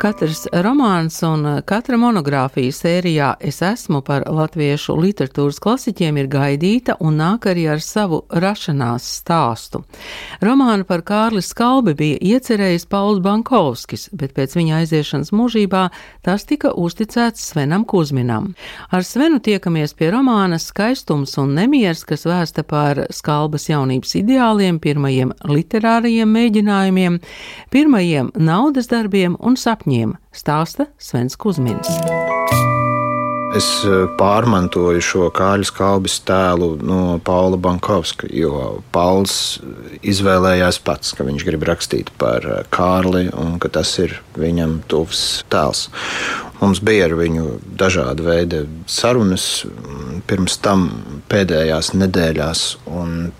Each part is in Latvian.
Katrs romāns un katra monogrāfija sērijā Es esmu par latviešu literatūras klasiķiem ir gaidīta un nāk arī ar savu rašanās stāstu. Romānu par Kārli Skalbi bija iecerējis Pauls Bankovskis, bet pēc viņa aiziešanas mūžībā tas tika uzticēts Svenam Kuzminam. Ar Svenu tiekamies pie romāna Skaistums un nemiers, kas vēsta par Skalbas jaunības ideāliem, pirmajiem literārajiem mēģinājumiem, pirmajiem naudas darbiem un sapņiem sapņiem, stāsta Svens Kusmins. Es e, pārmantoju šo kāļu skābes tēlu no Paula Bankovska, jo Pauls izvēlējās pats, ka viņš grib rakstīt par e, Kārli un ka tas ir viņam tuvs tēls. Mums bija ar viņu dažādi veidi sarunas pirms tam pēdējās nedēļās. Un,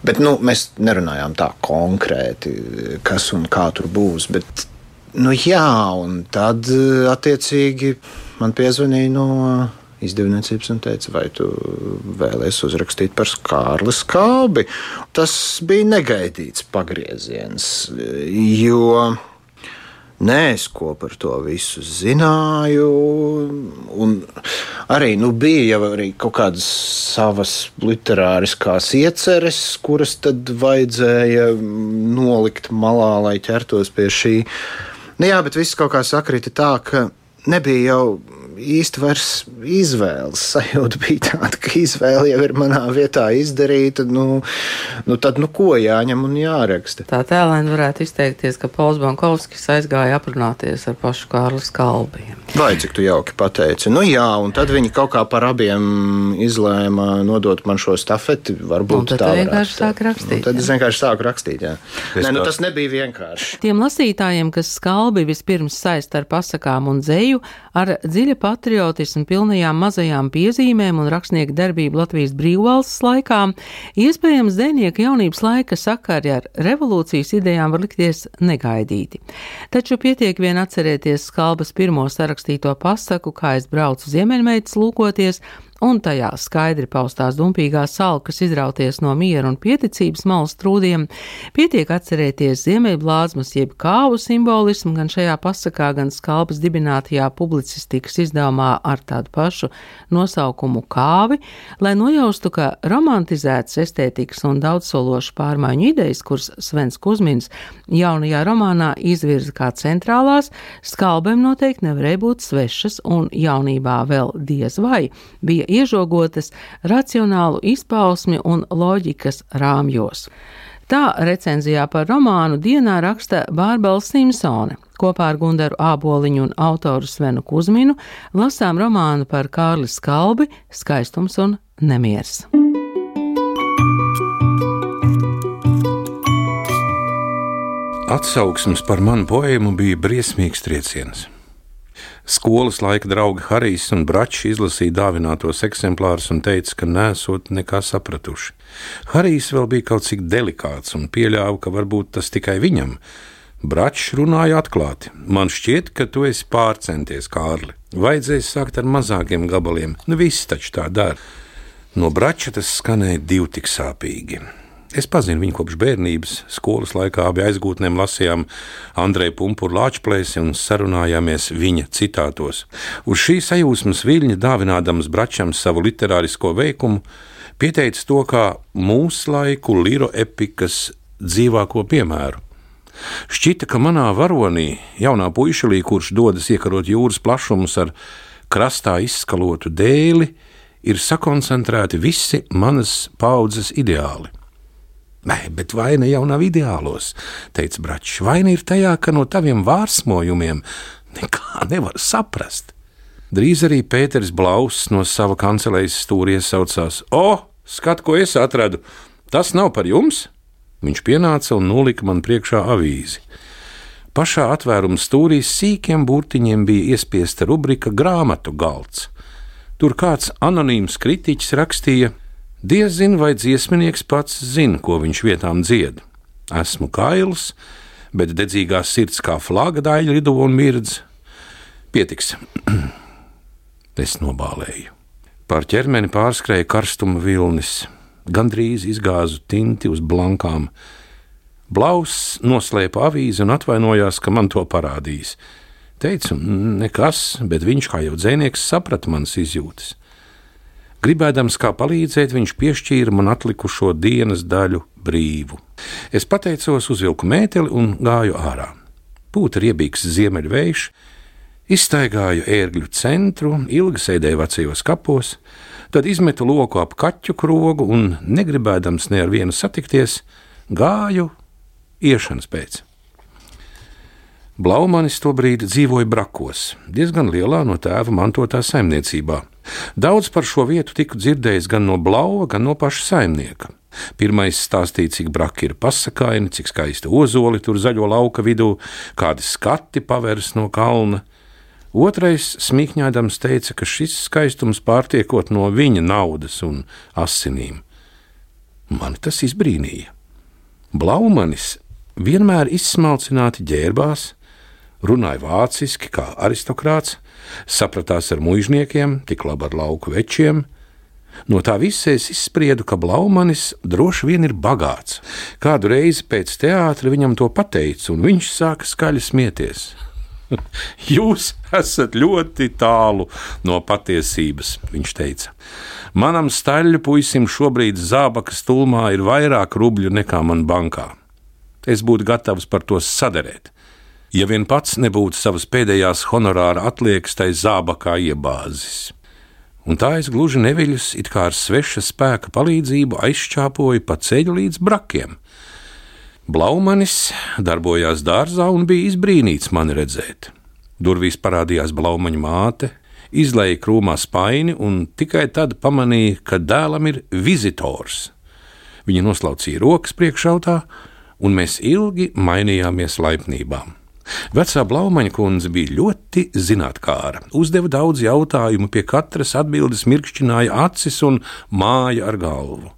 bet nu, mēs nerunājām tā konkrēti, kas un kā tur būs. Bet Nu, jā, un tad eh, attiecīgi man piezvanīja no izdevniecības un teica, vai tu vēlēsies uzrakstīt par Kārli Skābi. Tas bija negaidīts pagrieziens, jo nē, es ko par to visu zināju. Arī nu, bija jau arī kaut kādas savas literāriskās ieceres, kuras tad vajadzēja nolikt malā, lai ķertos pie šī Nu, jā, bet viss kaut kā sakrita tā, ka nebija jau īsti vairs izvēles. Sajūta bija tāda, ka izvēle jau ir manā vietā izdarīta. Nu, nu tad, nu, ko jāņem un jāraksta? Tā tēlēni varētu izteikties, ka Pauls Bankovskis aizgāja aprunāties ar pašu Kārlu Skalbiem. Vai cik tu jauki pateici? Nu, jā, un tad viņi kaut kā par abiem izlēma nodot man šo stafeti. Varbūt tā vienkārši sāk rakstīt. Nu, tad es vienkārši sāku rakstīt. Jā. Nē, nu, tas nebija vienkārši. Tiem lasītājiem, kas skalbi vispirms saist ar pasakām un dzēju, ar dziļa patriotismu pilnajām mazajām piezīmēm un rakstnieku darbību Latvijas brīvvalsts laikā, iespējams, dzēnieka jaunības laika sakari ar revolūcijas idejām var likties negaidīti. Taču pietiek vien atcerēties skalbas pirmo sarakstīto pasaku, kā es braucu ziemeļmeitas lūkoties, un tajā skaidri paustās dumpīgās salkas izrauties no miera un pieticības malas trūdiem, pietiek atcerēties ziemeļblāzmas jeb kāvu simbolismu gan šajā pasakā, gan skalpas dibinātajā publicistikas izdevumā ar tādu pašu nosaukumu kāvi, lai nojaustu, ka romantizētas estētikas un daudzsološu pārmaiņu idejas, kuras Svens Kuzmins jaunajā romānā izvirza kā centrālās, skalbēm noteikti nevarēja būt svešas un jaunībā vēl diez vai bija iežogotas racionālu izpausmi un loģikas rāmjos. Tā recenzijā par romānu dienā raksta Bārbela Simpsone. Kopā ar Gundaru Āboliņu un autoru Svenu Kuzminu lasām romānu par Kārli Skalbi - Skaistums un nemiers. Atsauksmes par manu poēmu bija briesmīgs trieciens. Skolas laika draugi Harijs un Bračs izlasīja dāvinātos eksemplārus un teica, ka nesot nekā sapratuši. Harijs vēl bija kaut cik delikāts un pieļāva, ka varbūt tas tikai viņam. Bračs runāja atklāti: Man šķiet, ka tu esi pārcenties, Kārli. Vajadzēs sākt ar mazākiem gabaliem, nu viss taču tā dara. No Brača tas skanēja divi tik sāpīgi. Es pazinu viņu kopš bērnības. Skolas laikā abi aizgūtnēm lasījām Andreja Punkūra lāčplēsi un sarunājāmies viņa citātos. Uz šī sajūsmas viļņa, dāvinādams Bračam savu literārisko veikumu, pieteica to kā mūsu laiku liro epikas dzīvāko piemēru. Šķita, ka manā varonī, jaunā puišelī, kurš dodas iekarot jūras plašumus ar krastā izskalotu dēli, ir sakoncentrēti visi manas paudzes ideāli. Nē, bet vaina jau nav ideālos, teica Bračs. Vaina ir tajā, ka no taviem vārsmojumiem nekā nevar saprast. Drīz arī Pēters Blauss no sava kancelējas stūra iesaucās: O, skat, ko es atradu! Tas nav par jums! Viņš pienāca un nolika man priekšā avīzi. Pašā atvēruma stūrī sīkiem burtiņiem bija iespiesta rubrika grāmatu galds. Tur kāds anonīms kritiķis rakstīja, Diezin vai dziesminieks pats zina, ko viņš vietām dzied. Esmu kails, bet dedzīgās sirds kā flāga daļa rido un mirdz. Pietiks. es nobālēju. Pār ķermeni pārskrēja karstuma vilnis, gandrīz izgāzu tinti uz blankām. Blauss noslēpa avīzi un atvainojās, ka man to parādījis. Teicu, nekas, bet viņš, kā jau dzēnieks, saprata manas izjūtas. Gribēdams kā palīdzēt, viņš piešķīra man atlikušo dienas daļu brīvu. Es pateicos, uzvilku mēteli un gāju ārā. Pūta riebīgs ziemeļvējš, izstaigāju ērgļu centru, ilgi sēdēju vecajos kapos, tad izmetu loku ap kaķu krogu un, negribēdams ne ar vienu satikties, gāju iešanas pēc. Blaumanis tobrīd dzīvoja Brakos, diezgan lielā no tēva mantotā saimniecībā. Daudz par šo vietu tiku dzirdējis gan no Blauva, gan no paša saimnieka. Pirmais stāstīja, cik braki ir pasakaini, cik skaista ozoli tur zaļo lauka vidū, kādi skati paveras no kalna. Otrais smīkņādams teica, ka šis skaistums pārtiekot no viņa naudas un asinīm. Mani tas izbrīnīja. Blaumanis vienmēr izsmalcināti ģērbās, runāja vāciski kā aristokrāts, sapratās ar mužniekiem, tik labi ar lauku večiem. No tā visa es izspriedu, ka Blaumanis droši vien ir bagāts. Kādu reizi pēc teātra viņam to pateicu, un viņš sāka skaļi smieties. Jūs esat ļoti tālu no patiesības, viņš teica. Manam staļļu puisim šobrīd zābakas tulmā ir vairāk rubļu nekā man bankā. Es būtu gatavs par to sadarēt ja vien pats nebūtu savas pēdējās honorāra atliekas tai zābakā iebāzis. Un tā es gluži neviļus, it kā ar sveša spēka palīdzību aizšķāpoju pa ceļu līdz brakiem. Blaumanis darbojās dārzā un bija izbrīnīts mani redzēt. Durvīs parādījās blaumaņa māte, izlēja krūmā spaini un tikai tad pamanīja, ka dēlam ir vizitors. Viņa noslaucīja rokas priekšautā, un mēs ilgi mainījāmies laipnībām. Vecā Blaumaņa kundze bija ļoti zinātnāra, uzdeva daudz jautājumu, pie katras atbildes mirkšķināja acis un māja ar galvu.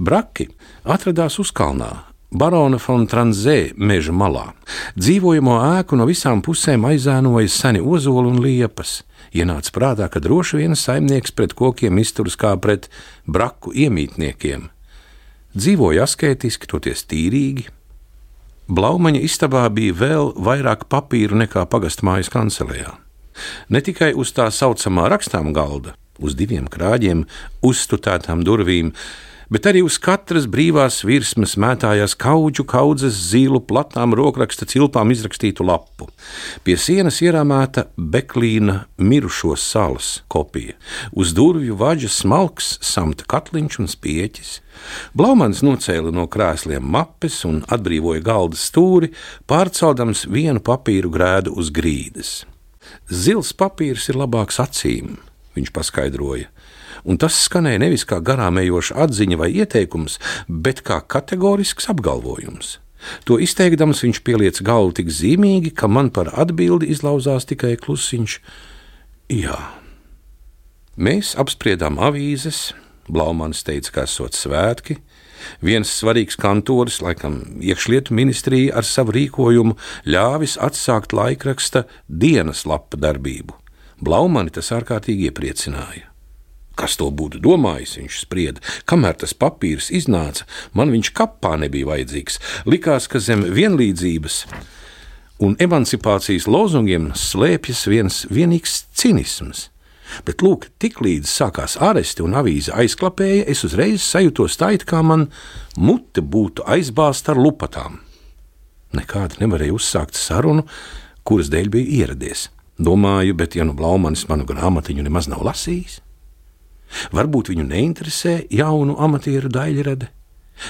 Braki atradās uzkalnā, Barona von Tranzē meža malā. Dzīvojamo ēku no visām pusēm aizēnoja seni ozoli un liepas. Ienāca prātā, ka droši vien saimnieks pret kokiem izturas kā pret braku iemītniekiem. Dzīvoja asketiski, toties tīrīgi, Blaumaņa istabā bija vēl vairāk papīru nekā pagastmājas kancelējā. Ne tikai uz tā saucamā rakstām galda, uz diviem krāģiem, uzstutētām durvīm, bet arī uz katras brīvās virsmas mētājās kaudžu kaudzes zīlu platām rokraksta cilpām izrakstītu lapu. Pie sienas ierāmēta Beklīna mirušo salas kopija, uz durvju vaģa smalks samta katliņš un spieķis. Blaumans nocēla no krēsliem mapes un atbrīvoja galda stūri, pārceldams vienu papīru grēdu uz grīdas. Zils papīrs ir labāks acīm, viņš paskaidroja un tas skanēja nevis kā garām ejoša atziņa vai ieteikums, bet kā kategorisks apgalvojums. To izteikdams viņš pieliec galvu tik zīmīgi, ka man par atbildi izlauzās tikai klusiņš: Jā. Mēs apspriedām avīzes, Blaumans teica, ka esot svētki. Viens svarīgs kantoris, laikam iekšlietu ministrija, ar savu rīkojumu ļāvis atsākt laikraksta dienas lapa darbību. Blaumani tas ārkārtīgi iepriecināja. Kas to būtu domājis, viņš sprieda. Kamēr tas papīrs iznāca, man viņš kapā nebija vajadzīgs. Likās, ka zem vienlīdzības un emancipācijas lozungiem slēpjas viens vienīgs cinisms. Bet, lūk, tiklīdz sākās aresti un avīze aizklapēja, es uzreiz sajūtos tā, it kā man mute būtu aizbāzta ar lupatām. Nekādi nevarēja uzsākt sarunu, kuras dēļ bija ieradies. Domāju, bet ja nu Blaumanis manu grāmatiņu nemaz nav lasījis, Varbūt viņu neinteresē jaunu amatieru daļrade,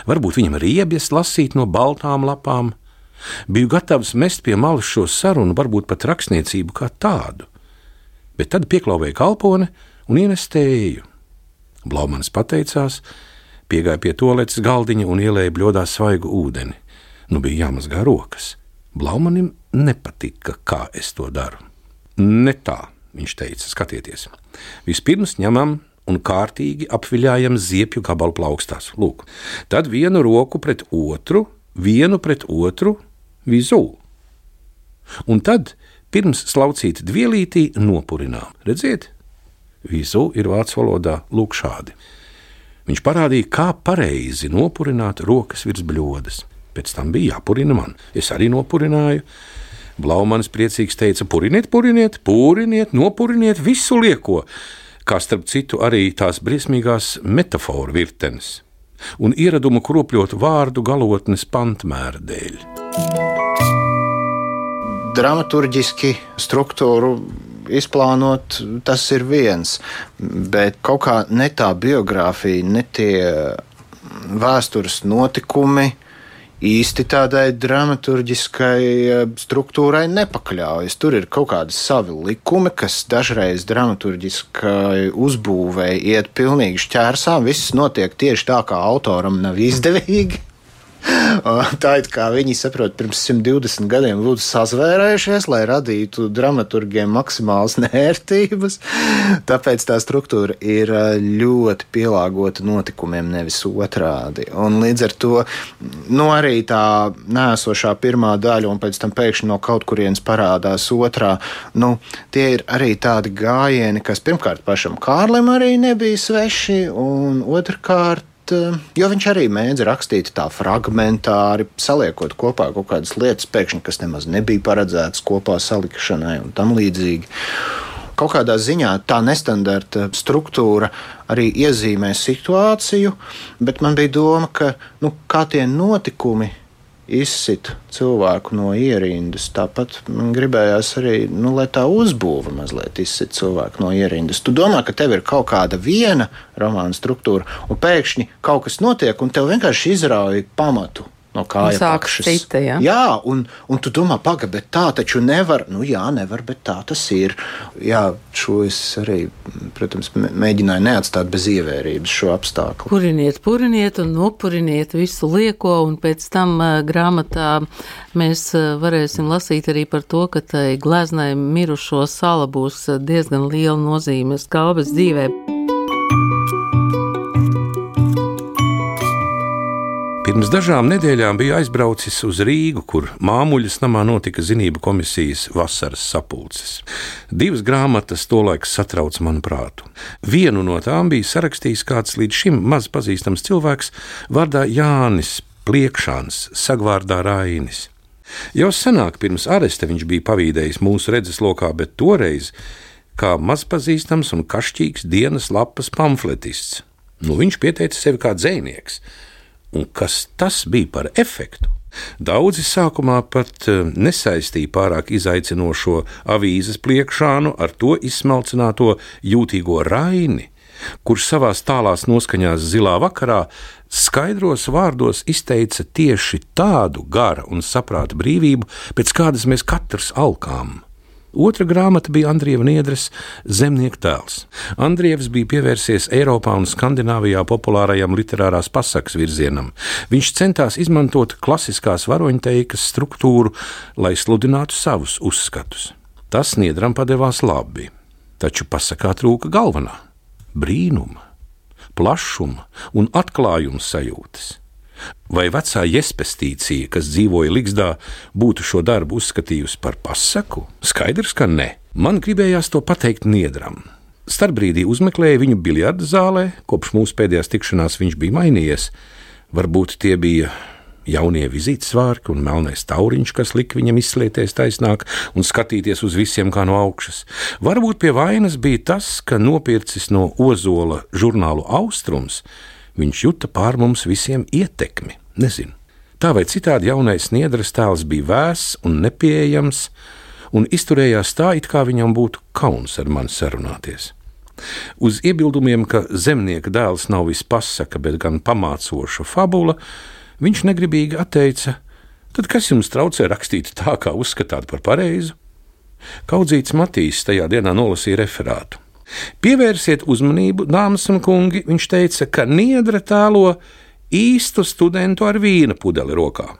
varbūt viņam ir iebies lasīt no baltām lapām. Biju gatavs mest pie malas šo sarunu, varbūt pat rakstniecību kā tādu, bet tad pieklauvēja kalpone un ienestēju. Blaumans pateicās, piegāja pie toaletes galdiņa un ielēja bļodā svaigu ūdeni. Nu bija jāmazgā rokas. Blaumanim nepatika, kā es to daru. Ne tā, viņš teica, skatieties. Vispirms ņemam un kārtīgi apviļājam ziepju gabalu plaukstās. Lūk, tad vienu roku pret otru, vienu pret otru vizu. Un tad pirms slaucīt dvielītī nopurinām. Redziet, Vizu ir vācu valodā lūk šādi. Viņš parādīja, kā pareizi nopurināt rokas virs bļodas. Pēc tam bija jāpurina man. Es arī nopurināju. Blaumanis priecīgs teica: Puriniet, puriniet, puriniet, nopuriniet visu lieko, kā starp citu arī tās briesmīgās metaforu virtenes un ieradumu kropļot vārdu galotnes pantmēra dēļ. Dramaturgiski struktūru izplānot, tas ir viens, bet kaut kā ne tā biogrāfija, ne tie vēstures notikumi īsti tādai dramaturgiskai eh, struktūrai nepakļaujas. Tur ir kaut kādi savi likumi, kas dažreiz dramaturgiskai uzbūvēji iet pilnīgi šķērsām. Viss notiek tieši tā, kā autoram nav izdevīgi. Tā ir kā viņi saprot, pirms 120 gadiem lūdzu sazvērējušies, lai radītu dramaturgiem maksimālas nērtības. Tāpēc tā struktūra ir ļoti pielāgota notikumiem, nevis otrādi. Un līdz ar to nu, arī tā nēsošā pirmā daļa, un pēc tam pēkšņi no kaut kurienes parādās otrā, nu, tie ir arī tādi gājieni, kas pirmkārt pašam Kārlim arī nebija sveši, un otrkārt Eh, jo viņš arī mēdz rakstīt tā fragmentāri, saliekot kopā kaut kādas lietas, pēkšņi, kas nemaz nebija paredzētas kopā salikšanai un tam līdzīgi. Kaut kādā ziņā tā nestandarta struktūra arī iezīmē situāciju, bet man bija doma, ka nu, kā tie notikumi izsit cilvēku no ierindas. Tāpat man gribējās arī, nu, lai tā uzbūve mazliet izsit cilvēku no ierindas. Tu domā, ka tev ir kaut kāda viena romāna struktūra, un pēkšņi kaut kas notiek, un tev vienkārši izrauj pamatu no kājas apakšas. Cita, ja? Jā, un, un tu domā, pagaidi, bet tā taču nevar. Nu, jā, nevar, bet tā tas ir. Jā, šo es arī, protams, mēģināju neatstāt bez ievērības šo apstākļu. Puriniet, puriniet un nopuriniet visu lieko, un pēc tam uh, grāmatā mēs uh, varēsim lasīt arī par to, ka tai gleznai mirušo sala būs diezgan liela nozīme skalbes dzīvē. Pirms dažām nedēļām biju aizbraucis uz Rīgu, kur māmuļas namā notika zinību komisijas vasaras sapulces. Divas grāmatas tolaik satrauc manu prātu. Vienu no tām bija sarakstījis kāds līdz šim maz pazīstams cilvēks vārdā Jānis Pliekšāns, sagvārdā Rainis. Jau senāk pirms aresta viņš bija pavīdējis mūsu redzeslokā, bet toreiz kā mazpazīstams un kašķīgs dienas lapas pamfletists. Nu, viņš pieteica sevi kā dzēnieks un kas tas bija par efektu. Daudzi sākumā pat eh, nesaistīja pārāk izaicinošo avīzes pliekšānu ar to izsmalcināto jūtīgo raini, kurš savā tālās noskaņās zilā vakarā skaidros vārdos izteica tieši tādu gara un saprāta brīvību, pēc kādas mēs katrs alkām. Otra grāmata bija Andrieva Niedres Zemnieku tēls. Andrievs bija pievērsies Eiropā un Skandināvijā populārajam literārās pasakas virzienam. Viņš centās izmantot klasiskās varoņteikas struktūru, lai sludinātu savus uzskatus. Tas Niedram padevās labi, taču pasakā trūka galvenā - brīnuma, plašuma un atklājuma sajūtas. Vai vecā iespestīcija, kas dzīvoja Ligzdā, būtu šo darbu uzskatījusi par pasaku? Skaidrs, ka ne. Man gribējās to pateikt Niedram. Starbrīdī uzmeklēju viņu biljarda zālē, kopš mūsu pēdējās tikšanās viņš bija mainījies. Varbūt tie bija jaunie vizītsvārki un melnais tauriņš, kas lika viņam izslieties taisnāk un skatīties uz visiem kā no augšas. Varbūt pie vainas bija tas, ka nopircis no Ozola žurnālu Austrums viņš juta pār mums visiem ietekmi. Nezinu. Tā vai citādi jaunais Niedras tēls bija vēss un nepieejams, un izturējās tā, it kā viņam būtu kauns ar mani sarunāties. Uz iebildumiem, ka zemnieka dēls nav vispasaka, bet gan pamācoša fabula, viņš negribīgi atteica: Tad kas jums traucē rakstīt tā, kā uzskatāt par pareizu? Kaudzīts Matīs tajā dienā nolasīja referātu. Pievērsiet uzmanību, dāmas un kungi, viņš teica, ka niedra tēlo īstu studentu ar vīna pudeli rokā.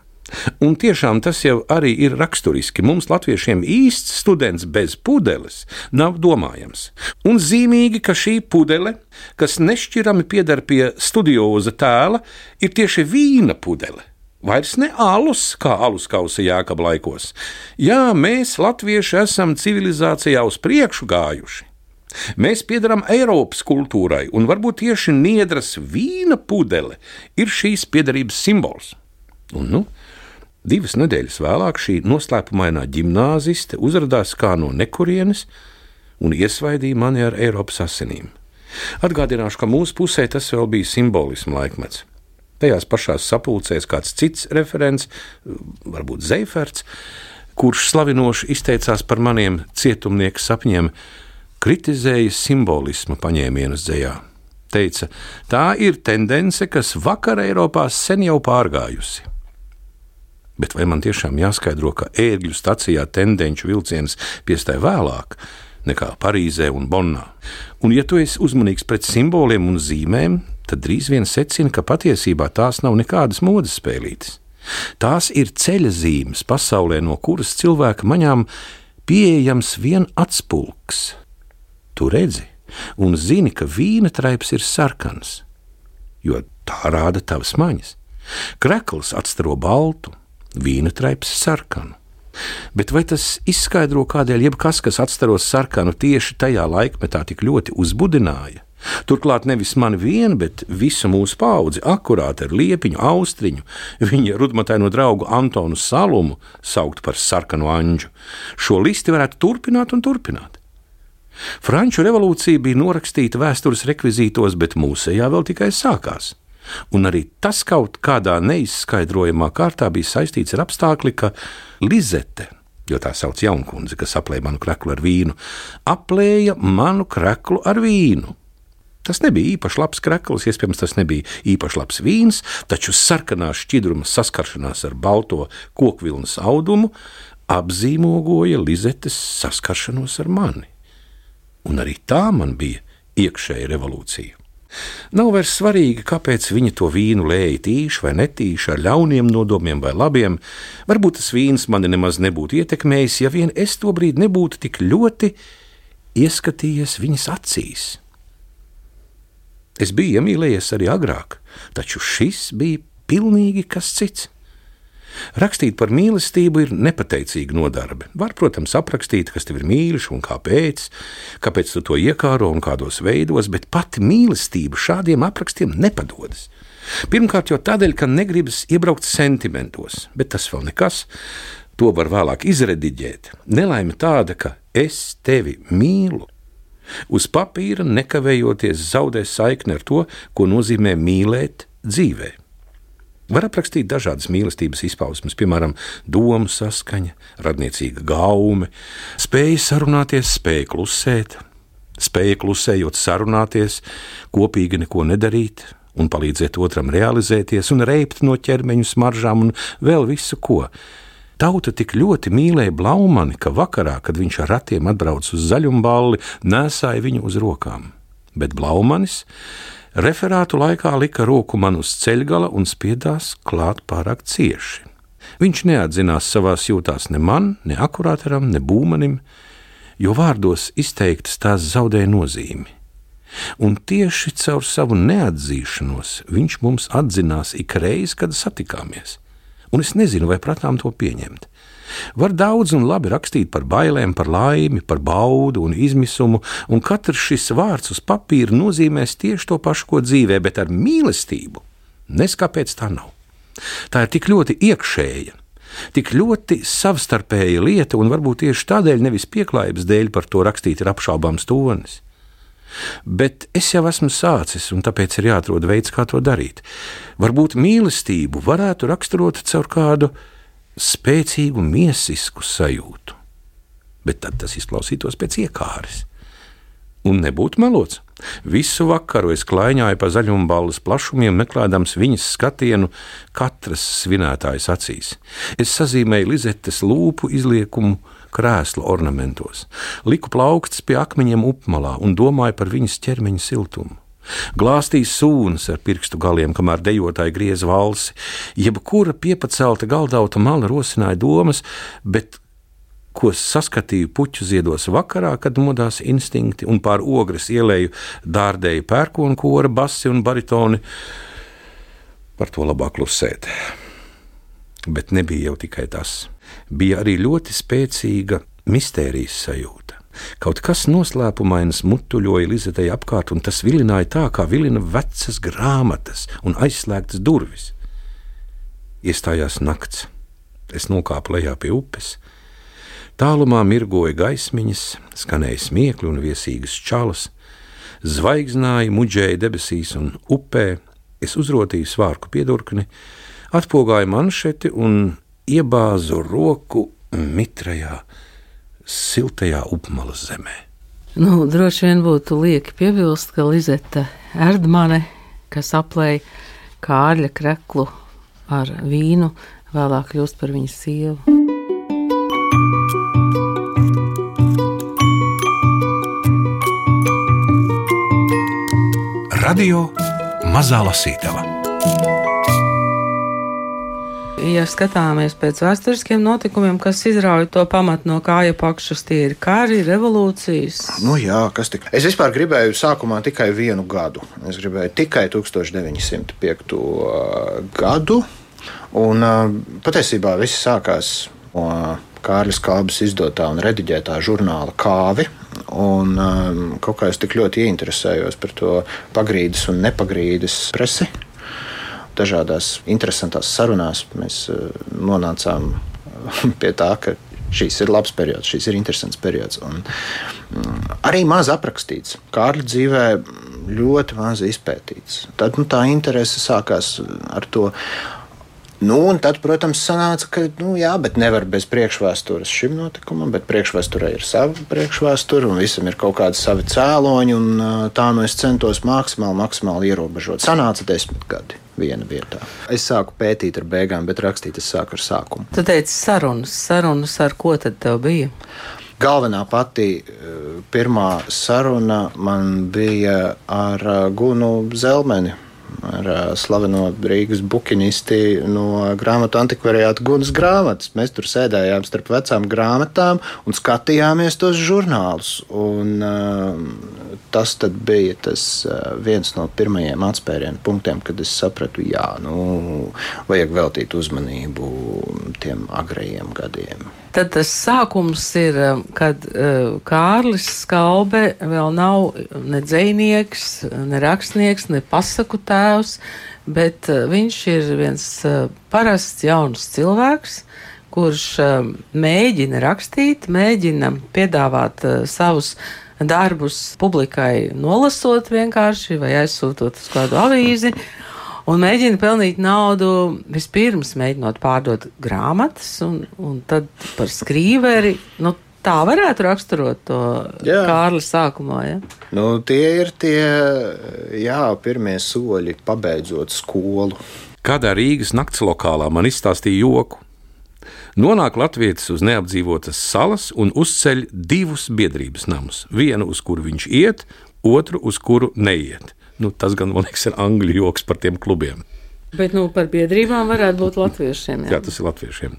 Un tiešām tas jau arī ir raksturiski. Mums, latviešiem, īsts students bez pudeles nav domājams. Un zīmīgi, ka šī pudele, kas nešķirami pieder pie studioza tēla, ir tieši vīna pudele. Vairs ne alus, kā alus kausa jēkab laikos. Jā, mēs, latvieši, esam civilizācijā uz priekšu gājuši. Mēs piedarām Eiropas kultūrai, un varbūt tieši niedras vīna pudele ir šīs piedarības simbols. Un, nu, divas nedēļas vēlāk šī noslēpumainā gimnāziste uzrādījās kā no nekurienes un iesvaidīja mani ar Eiropas asinīm. Atgādināšu, ka mūsu pusē tas vēl bija simbolismu laikmets. Tajās pašās sapulcēs kāds cits referents, varbūt Zeiferts, kurš slavinoši izteicās par maniem cietumnieku sapņiem, kritizēja simbolismu paņēmienus dzējā. Teica, tā ir tendence, kas vakar Eiropā sen jau pārgājusi. Bet vai man tiešām jāskaidro, ka ērgļu stacijā tendenču vilciens piestāja vēlāk nekā Parīzē un Bonnā? Un, ja tu esi uzmanīgs pret simboliem un zīmēm, tad drīz vien secina, ka patiesībā tās nav nekādas modes spēlītes. Tās ir ceļa zīmes pasaulē, no kuras cilvēka maņām pieejams vien atspulks, tu redzi un zini, ka vīna traips ir sarkans, jo tā rāda tavas maņas. Krekls atstaro baltu, vīna traips sarkanu. Bet vai tas izskaidro, kādēļ jebkas, kas atstaros sarkanu, tieši tajā laikmetā tik ļoti uzbudināja? Turklāt nevis mani vienu, bet visu mūsu paudzi, akurāti ar liepiņu, austriņu, viņa rudmataino draugu Antonu Salumu saukt par sarkanu anģu. Šo listi varētu turpināt un turpināt. Franču revolūcija bija norakstīta vēstures rekvizītos, bet mūsejā vēl tikai sākās. Un arī tas kaut kādā neizskaidrojamā kārtā bija saistīts ar apstākli, ka Lizete, jo tā sauc jaunkundze, kas aplēja manu kreklu ar vīnu, aplēja manu kreklu ar vīnu. Tas nebija īpaši labs krekls, iespējams, tas nebija īpaši labs vīns, taču sarkanā šķidruma saskaršanās ar balto kokvilnas audumu apzīmogoja Lizetes saskaršanos ar mani un arī tā man bija iekšēja revolūcija. Nav vairs svarīgi, kāpēc viņi to vīnu lēja tīši vai netīši, ar ļauniem nodomiem vai labiem. Varbūt tas vīns mani nemaz nebūtu ietekmējis, ja vien es to brīdi nebūtu tik ļoti ieskatījies viņas acīs. Es biju iemīlējies arī agrāk, taču šis bija pilnīgi kas cits. Rakstīt par mīlestību ir nepateicīga nodarbe. Var, protams, aprakstīt, kas tev ir mīļš un kāpēc, kāpēc tu to iekāro un kādos veidos, bet pati mīlestība šādiem aprakstiem nepadodas. Pirmkārt, jau tādēļ, ka negribas iebraukt sentimentos, bet tas vēl nekas. To var vēlāk izrediģēt. Nelaime tāda, ka es tevi mīlu. Uz papīra nekavējoties zaudē saikni ar to, ko nozīmē mīlēt dzīvēm. Var aprakstīt dažādas mīlestības izpausmes, piemēram, domu saskaņa, radniecīga gaume, spēja sarunāties, spēja klusēt, spēja klusējot sarunāties, kopīgi neko nedarīt un palīdzēt otram realizēties un reipt no ķermeņa smaržām un vēl visu ko. Tauta tik ļoti mīlēja Blaumani, ka vakarā, kad viņš ar ratiem atbrauca uz zaļumballi, nesāja viņu uz rokām. Bet Blaumanis Referātu laikā lika roku man uz ceļgala un spiedās klāt pārāk cieši. Viņš neatzinās savās jūtās ne man, ne akurātaram, ne būmanim, jo vārdos izteiktas tās zaudēja nozīmi. Un tieši caur savu neatzīšanos viņš mums atzinās ik reiz, kad satikāmies. Un es nezinu, vai pratām to pieņemt. Var daudz un labi rakstīt par bailēm, par laimi, par baudu un izmisumu, un katrs šis vārds uz papīra nozīmēs tieši to pašu, ko dzīvē, bet ar mīlestību neskāpēc tā nav. Tā ir tik ļoti iekšēja, tik ļoti savstarpēja lieta, un varbūt tieši tādēļ, nevis pieklājības dēļ, par to rakstīt ir apšaubāms tonis. Bet es jau esmu sācis, un tāpēc ir jāatrod veids, kā to darīt. Varbūt mīlestību varētu raksturot caur kādu spēcīgu miesisku sajūtu, bet tad tas izklausītos pēc iekāres. Un nebūtu melots. Visu vakaru es klaiņāju pa zaļumballes plašumiem, meklējams viņas skatienu katras svinētājas acīs. Es sazīmēju Lizetes lūpu izliekumu krēsla ornamentos, liku plaukts pie akmeņiem upmalā un domāju par viņas ķermeņa siltumu. Glāstīja sūnas ar pirkstu galiem, kamēr dejotāji griez valsi, jebkura piepacelta galdauta mala rosināja domas, bet ko saskatīju puķu ziedos vakarā, kad modās instinkti un pār ogres ielēju dārdēju pērkonu kora, basi un baritoni. Par to labāk klusēt. Bet nebija jau tikai tas. Bija arī ļoti spēcīga mistērijas sajūta. Kaut kas noslēpumains mutuļoja Lizetei apkārt, un tas vilināja tā, kā vilina vecas grāmatas un aizslēgtas durvis. Iestājās nakts. Es nokāpu lejā pie upes. Tālumā mirgoja gaismiņas, skanēja smiekli un viesīgas čalas, zvaigznāja muģēja debesīs un upē. Es uzrotīju svārku piedurkni, atpogāju manšeti un iebāzu roku mitrajā siltajā upmalas zemē. Nu, droši vien būtu lieki piebilst, ka Lizeta Erdmane, kas aplēja Kārļa kreklu ar vīnu, vēlāk kļūst par viņas sievu. Radio Mazā Lasītava ja skatāmies pēc vēsturiskiem notikumiem, kas izrauja to pamatu no kāja pakšas, tie ir kari, revolūcijas. Nu, jā, kas tik. Es vispār gribēju sākumā tikai vienu gadu. Es gribēju tikai 1905. gadu. Un patiesībā viss sākās no Kārļa Kalbas izdotā un rediģētā žurnāla Kāvi. Un um, kaut kā es tik ļoti ieinteresējos par to pagrīdes un nepagrīdes presi dažādās interesantās sarunās mēs eh, nonācām eh, pie tā, ka šīs ir labs periods, šīs ir interesants periods. Un, mm, arī maz aprakstīts. Kārļa dzīvē ļoti maz izpētīts. Tad nu, tā interese sākās ar to. Nu, un tad, protams, sanāca, ka nu, jā, nevar bez priekšvēstures šim notikumam, bet priekšvēsturē ir sava priekšvēsture, un visam ir kaut kādi savi cēloņi. Tā nu es centos maksimāli, maksimāli ierobežot. Sanāca desmit gadi viena vietā. Es sāku pētīt ar beigām, bet rakstīt es sāku ar sākumu. Tu teici sarunas, sarunas ar ko tad tev bija? Galvenā pati pirmā saruna man bija ar Gunu Zelmeni ar slaveno Rīgas bukinisti no grāmatu antikvariāta Gunas grāmatas. Mēs tur sēdējām starp vecām grāmatām un skatījāmies tos žurnālus. Un, tas bija tas viens no pirmajiem atspērienu punktiem, kad es sapratu, jā, nu, vajag veltīt uzmanību tiem agrajiem gadiem. Tad tas sākums ir, kad Kārlis Skalbe vēl nav ne dzinieks, ne rakstnieks, ne pasaku tēvs, bet viņš ir viens parasts jauns cilvēks, kurš mēģina rakstīt, mēģina piedāvāt savus darbus publikai nolasot vienkārši vai aizsūtot uz kādu avīzi. Un mēģina pelnīt naudu vispirms mēģinot pārdot grāmatas, un, un tad par skrīveri. Nu, Tā varētu raksturot to Kārli sākumā. Ja? Nu, tie ir tie jā, pirmie soļi, pabeidzot skolu. Kādā Rīgas nakts lokālā man izstāstīja joku. Nonāk Latvijas uz neapdzīvotas salas un uzceļ divus biedrības namus. Vienu, uz kuru viņš iet, otru, uz kuru neiet. Nu, tas gan, man liekas, ir angļu joks par tiem klubiem. Bet nu, par biedrībām varētu būt latviešiem. Jā. jā, tas ir latviešiem.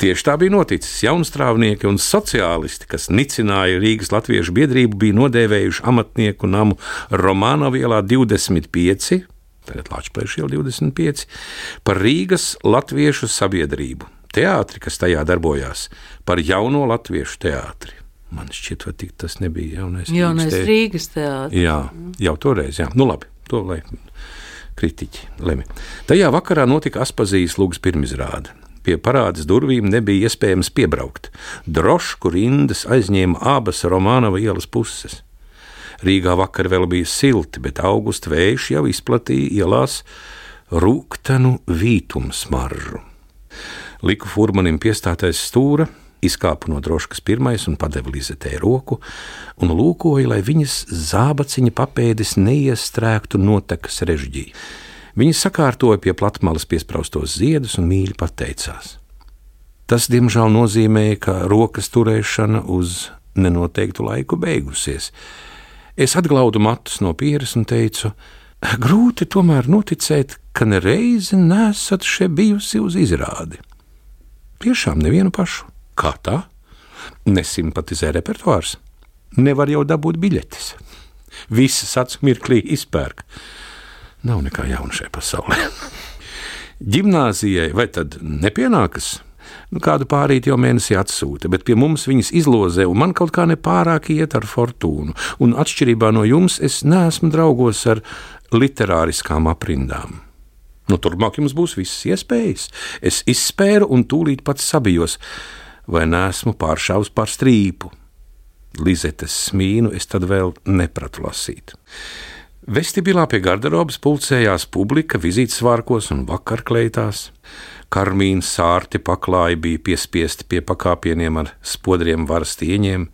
Tieši tā bija noticis. Jaunstrāvnieki un sociālisti, kas nicināja Rīgas latviešu biedrību, bija nodēvējuši amatnieku namu Romāna vielā 25, tagad Latvijas iela 25, par Rīgas latviešu sabiedrību. Teātri, kas tajā darbojās, par jauno latviešu teātri. Man šķiet, ka tas nebija jaunais, jaunais Rīgas, Rīgas teātris. Jā, jau toreiz, jā. Nu labi, to lai kritiķi lemj. Tajā vakarā notika Aspazijas lūgas pirmizrāde. Pie parādes durvīm nebija iespējams piebraukt. Drošku rindas aizņēma abas Romanova ielas puses. Rīgā vakar vēl bija silti, bet augusta vējš jau izplatīja ielās rūktenu vītumu smaržu. Liku furmanim piestātais stūra, izkāpa no droškas pirmais un padeva Lizetē roku, un lūkoja, lai viņas zābaciņa papēdis neiestrēgtu notekas režģī. Viņa sakārtoja pie platmalas piespraustos ziedus un mīļi pateicās. Tas, diemžēl, nozīmēja, ka rokas turēšana uz nenoteiktu laiku beigusies. Es atglaudu matus no pieres un teicu, grūti tomēr noticēt, ka nereizi nesat šeit bijusi uz izrādi. Tiešām nevienu pašu. Kā tā? Nesimpatizē repertuārs. Nevar jau dabūt biļetes. Visas acu mirklī izpērk. Nav nekā jauna šajā pasaulē. Gimnāzijai vai tad nepienākas? Nu, kādu pārīti jau mēnesī atsūta, bet pie mums viņas izlozē, un man kaut kā nepārāk iet ar fortūnu. Un atšķirībā no jums, es neesmu draugos ar literāriskām aprindām. Nu, turpmāk jums būs visas iespējas. Es izspēru un tūlīt pats sabijos, vai nesmu pāršāvis par strīpu. Lizetes smīnu es tad vēl nepratu lasīt. Vestibilā pie garderobas pulcējās publika vizītsvārkos un vakarkleitās. Karmīna sārti paklāji bija piespiesti pie pakāpieniem ar spodriem varas tieņiem,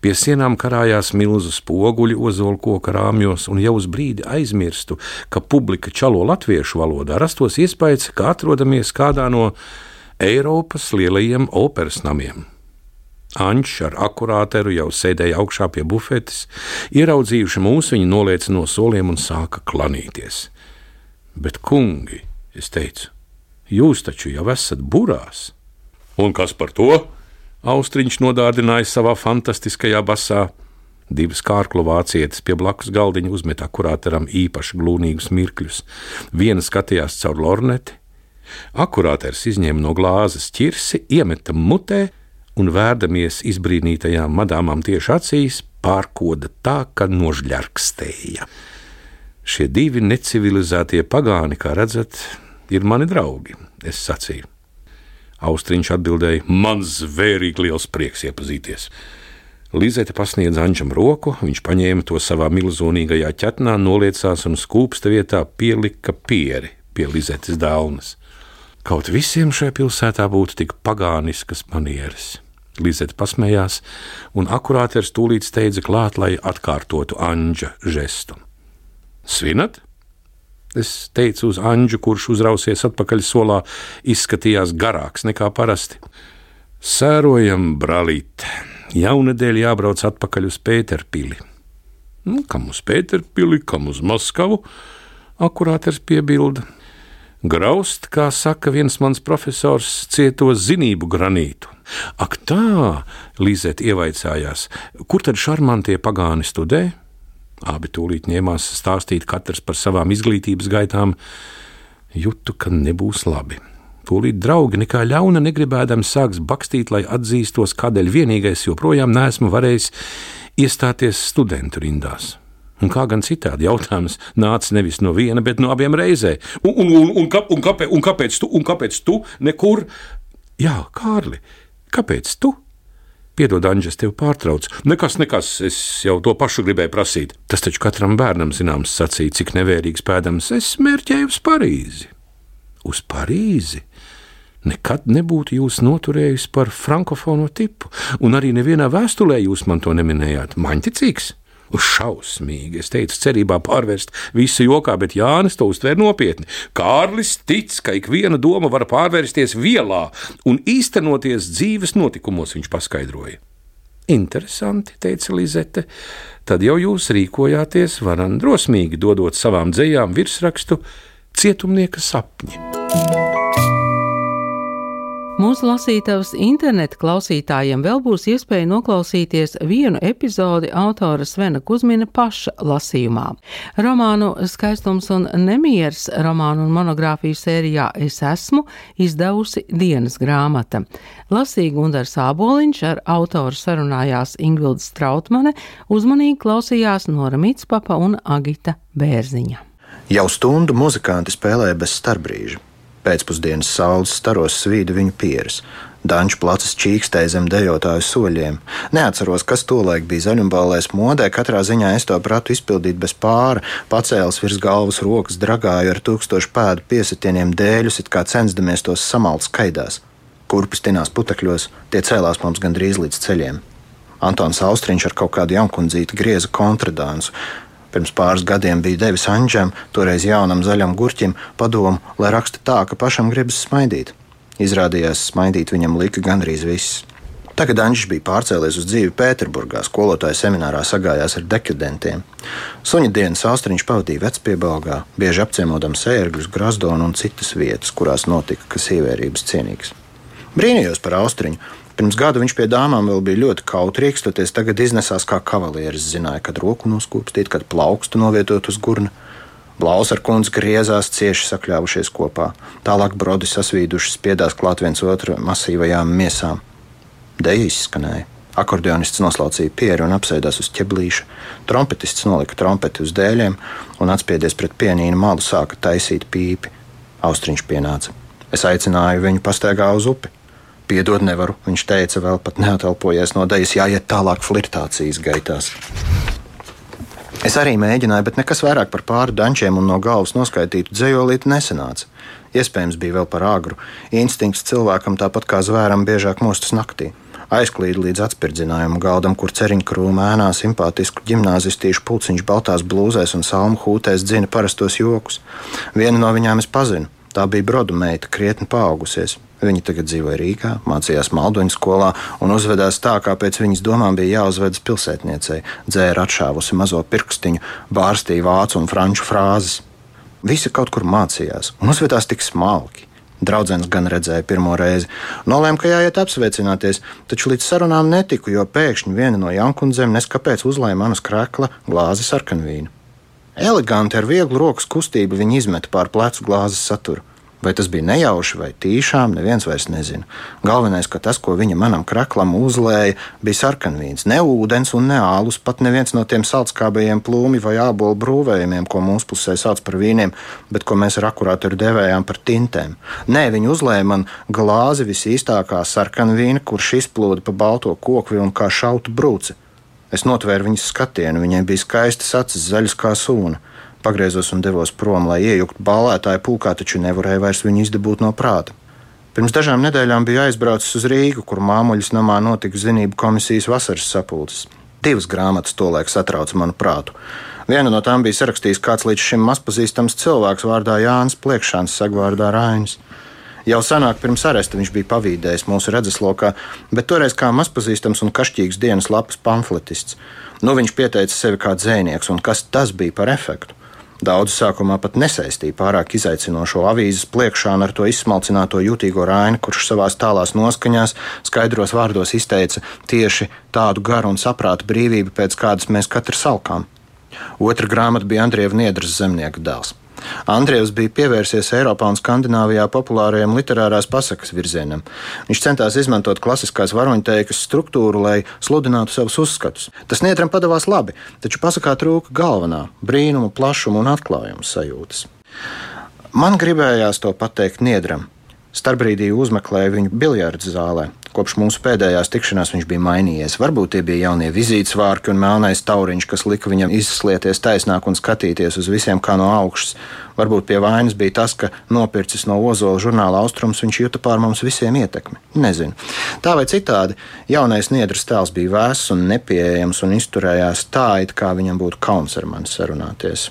Pie sienām karājās milzu spoguļi ozolkoka rāmjos, un jau uz brīdi aizmirstu, ka publika čalo latviešu valodā, rastos iespējas, ka atrodamies kādā no Eiropas lielajiem operas namiem. Ančs ar akurāteru jau sēdēja augšā pie bufetes, ieraudzījuši mūs, viņi nolieca no soliem un sāka klanīties. Bet, kungi, es teicu, jūs taču jau esat burās. Un kas par to? Austriņš nodārdināja savā fantastiskajā basā. Divas kārklu vācietes pie blakus galdiņa uzmetā kurāteram īpaši glūnīgus mirkļus. Viena skatījās caur lorneti, akurāters izņēma no glāzes ķirsi, iemeta mutē un, vērdamies izbrīnītajām madāmām tieši acīs, pārkoda tā, ka nožļarkstēja. Šie divi necivilizētie pagāni, kā redzat, ir mani draugi, es sacīju. Austriņš atbildēja: Man zvērīgi liels prieks iepazīties. Lizete pasniedza Anģam roku, viņš paņēma to savā milzīgajā ķetnā, noliecās un skūpsta vietā pielika pieri pie Lizetes dāvnas. Kaut visiem šajā pilsētā būtu tik pagāniskas manieres. Lizete pasmējās, un akurāters tūlīt steidza klāt, lai atkārtotu Anģa žestu. Svinat? Es teicu uz Anģu, kurš uzrausies atpakaļ solā, izskatījās garāks nekā parasti. Sērojam, brālīt, jaunadēļ jābrauc atpakaļ uz Pēterpili. Nu, kam uz Pēterpili, kam uz Maskavu? Akurāters piebilda. Graust, kā saka viens mans profesors, cieto zinību granītu. Ak, tā, Līzēt ievaicājās, kur tad šarmantie pagāni studē? Abi tūlīt ņēmās stāstīt katrs par savām izglītības gaitām. Jūtu, ka nebūs labi. Tūlīt draugi nekā ļauna negribēdami sāks bakstīt, lai atzīstos, kādēļ vienīgais joprojām neesmu varējis iestāties studentu rindās. Un kā gan citādi jautājums nāca nevis no viena, bet no abiem reizē. Un, un, un, un, kā, un, kāpēc, un kāpēc tu? Un kāpēc tu nekur? Jā, Kārli, kāpēc tu? Piedod, Anģis, tev pārtrauc. Nekas, nekas, es jau to pašu gribēju prasīt. Tas taču katram bērnam zināms sacīja, cik nevērīgs pēdams es mērķēju uz Parīzi. Uz Parīzi? Nekad nebūtu jūs noturējis par frankofonu tipu, un arī nevienā vēstulē jūs man to neminējāt. Maņticīgs! Šausmīgi, es teicu, cerībā pārvērst visu jokā, bet Jānis to uztver nopietni. Kārlis tic, ka ik viena doma var pārvērsties vielā un īstenoties dzīves notikumos, viņš paskaidroja. Interesanti, teica Lizete. Tad jau jūs rīkojāties varan drosmīgi, dodot savām dzējām virsrakstu Cietumnieka sapņi. Mūsu lasītavas interneta klausītājiem vēl būs iespēja noklausīties vienu epizodi autora Svena Kusmina paša lasījumā. Romānu Skaistums un nemieris romānu un monogrāfiju sērijā Es esmu izdevusi dienas grāmata. Lasīja Gundars Āboliņš ar autoru sarunājās Ingvilda Strautmane, uzmanīgi klausījās Nora Mitspapa un Agita Bērziņa. Jau stundu muzikanti spēlēja bez starpbrīža. Pēcpusdienas saules staros svīda viņu pieres. Danču placis čīkstēja zem dejotāju soļiem. Neatceros, kas tolaik bija zaļumbālēs modē, katrā ziņā es to pratu izpildīt bez pāra, pacēlis virs galvas rokas, dragāju ar tūkstošu pēdu piesitieniem dēļus, it kā censdamies tos samalt skaidās. Kurpis tinās putekļos, tie cēlās mums gandrīz līdz ceļiem. Antons Austriņš ar kaut kādu jaunkundzīti grieza kontradānsu pirms pāris gadiem bija devis Anģam, toreiz jaunam zaļam gurķim, padomu, lai raksta tā, ka pašam gribas smaidīt. Izrādījās, smaidīt viņam lika gandrīz viss. Tagad Anģis bija pārcēlies uz dzīvi Pēterburgā, skolotāja seminārā sagājās ar dekadentiem. Suņa dienas austriņš pavadīja vecpiebalgā, bieži apciemodams ērgļus, grazdonu un citas vietas, kurās notika kas ievērības cienīgs. Brīnījos par austriņu, Pirms gada viņš pie dāmām vēl bija ļoti kautrīgs, toties tagad iznesās kā kavalieris. Zināja, kad roku noskūpstīt, kad plaukstu novietot uz gurna. Blaus ar kundzi griezās cieši sakļāvušies kopā. Tālāk brodi sasvīduši spiedās klāt viens otru masīvajām miesām. Deja izskanēja. Akordeonists noslaucīja pieru un apsēdās uz ķeblīša. Trompetists nolika trompeti uz dēļiem un atspiedies pret pienīnu malu sāka taisīt pīpi. Austriņš pienāca. Es aicināju viņu pastaigā uz upi. Piedod, nevaru, viņš teica, vēl pat neatelpojies no dejas, jāiet tālāk flirtācijas gaitās. Es arī mēģināju, bet nekas vairāk par pāri dančiem un no galvas noskaitītu dzējolīti nesanāca. Iespējams, bija vēl par agru. Instinkts cilvēkam tāpat kā zvēram biežāk mostas naktī aizklīd līdz atspirdzinājumu galdam, kur ceriņu krūmā ēnā simpātisku gimnāzistīšu pulciņš baltās blūzēs un salmu hūtēs dzina parastos jokus. Vienu no viņām es pazinu. Tā bija brodu meita, krietni paaugusies. Viņa tagad dzīvoja Rīgā, mācījās Malduņu skolā un uzvedās tā, kā pēc viņas domām bija jāuzvedas pilsētniecei. Dzēra atšāvusi mazo pirkstiņu, bārstīja vācu un franču frāzes. Visi kaut kur mācījās un uzvedās tik smalki. Draudzens gan redzēja pirmo reizi. Nolēma, ka jāiet apsveicināties, taču līdz sarunām netiku, jo pēkšņi viena no jankundzēm neskapēc uzlēja manas krēkla glāzi sarkanvīnu. Eleganti ar vieglu rokas kustību viņa izmeta pār plecu glāzes saturu. Vai tas bija nejauši vai tīšām, neviens vairs nezina. Galvenais, ka tas, ko viņa manam kraklam uzlēja, bija sarkanvīns. Ne ūdens un ne ālus, pat neviens no tiem salskābajiem plūmi vai ābolu brūvējumiem, ko mūsu pusē sauc par vīniem, bet ko mēs ar akurātoru devējām par tintēm. Nē, viņa uzlēja man glāzi visīstākā sarkanvīna, kurš izplūda pa balto kokvi un kā šautu brūci. Es notvēru viņas skatienu, viņai bija skaistas acis, zaļas kā sūna. Pagriezos un devos prom, lai iejuktu ballētāju pulkā, taču nevarēju vairs viņu izdabūt no prāta. Pirms dažām nedēļām biju aizbraucis uz Rīgu, kur māmuļas namā notika zinību komisijas vasaras sapulces. Divas grāmatas tolaik satrauca manu prātu. Viena no tām bija sarakstījis kāds līdz šim mazpazīstams cilvēks vārdā Jānis Pliekšāns, sagvārdā Rainis. Jau senāk pirms aresta viņš bija pavīdējis mūsu redzeslokā, bet toreiz kā mazpazīstams un kašķīgs dienas lapas pamfletists. Nu, viņš pieteica sevi kā dzēnieks, un kas tas bija par efektu? Daudz sākumā pat nesaistīja pārāk izaicinošo avīzes pliekšānu ar to izsmalcināto jutīgo raini, kurš savā tālās noskaņās, skaidros vārdos izteica tieši tādu garu un saprātu brīvību, pēc kādas mēs katrs salkām. Otra grāmata bija Andrieva Niedras zemnieka dēls. Andrievs bija pievērsies Eiropā un Skandināvijā populārajam literārās pasakas virzienam. Viņš centās izmantot klasiskās varoņteikas struktūru, lai sludinātu savus uzskatus. Tas Niedram padavās labi, taču pasakā trūka galvenā - brīnuma, plašuma un atklājuma sajūtas. Man gribējās to pateikt Niedram. Starbrīdī uzmeklēju viņu biljardu zālē. Kopš mūsu pēdējās tikšanās viņš bija mainījies. Varbūt tie bija jaunie vizītsvārki un melnais tauriņš, kas lika viņam izslieties taisnāk un skatīties uz visiem kā no augšas. Varbūt pie vainas bija tas, ka nopircis no ozola žurnāla austrums, viņš juta pār mums visiem ietekmi. Nezinu. Tā vai citādi, jaunais niedras tēls bija vēss un nepieejams un izturējās tā, it kā viņam būtu kauns ar mani sarunāties.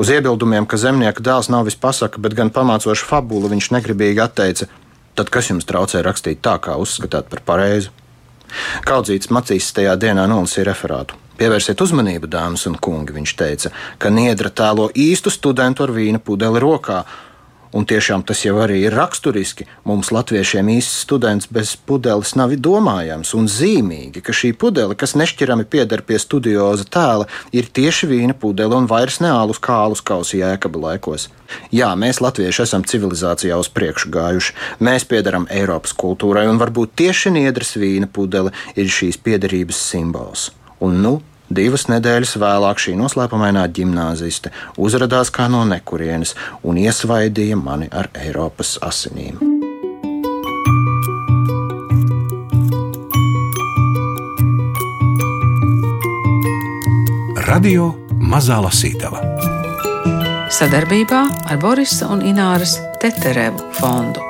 Uz iebildumiem, ka zemnieka dēls nav vispasaka, bet gan pamācoša fabula, viņš negribīgi atteica: Tad kas jums traucē rakstīt tā, kā uzskatāt par pareizu? Kaudzīts Macīs tajā dienā nolasīja referātu. Pievērsiet uzmanību, dāmas un kungi, viņš teica, ka Niedra tēlo īstu studentu ar vīna pudeli rokā, Un tiešām tas jau arī ir raksturiski. Mums, latviešiem, īsts students bez pudeles nav domājams un zīmīgi, ka šī pudele, kas nešķirami pieder pie studioza tēla, ir tieši vīna pudele un vairs ne ālus kā ālus kausi jēkaba laikos. Jā, mēs, latvieši, esam civilizācijā uz priekšu gājuši. Mēs piedaram Eiropas kultūrai, un varbūt tieši niedras vīna pudele ir šīs piederības simbols. Un nu Divas nedēļas vēlāk šī noslēpumainā gimnāziste uzrādījās kā no nekurienes un iesvaidīja mani ar Eiropas asinīm. Radio Mazā Lasītava sadarbībā ar Borisa un Ināras Teterevu fondu.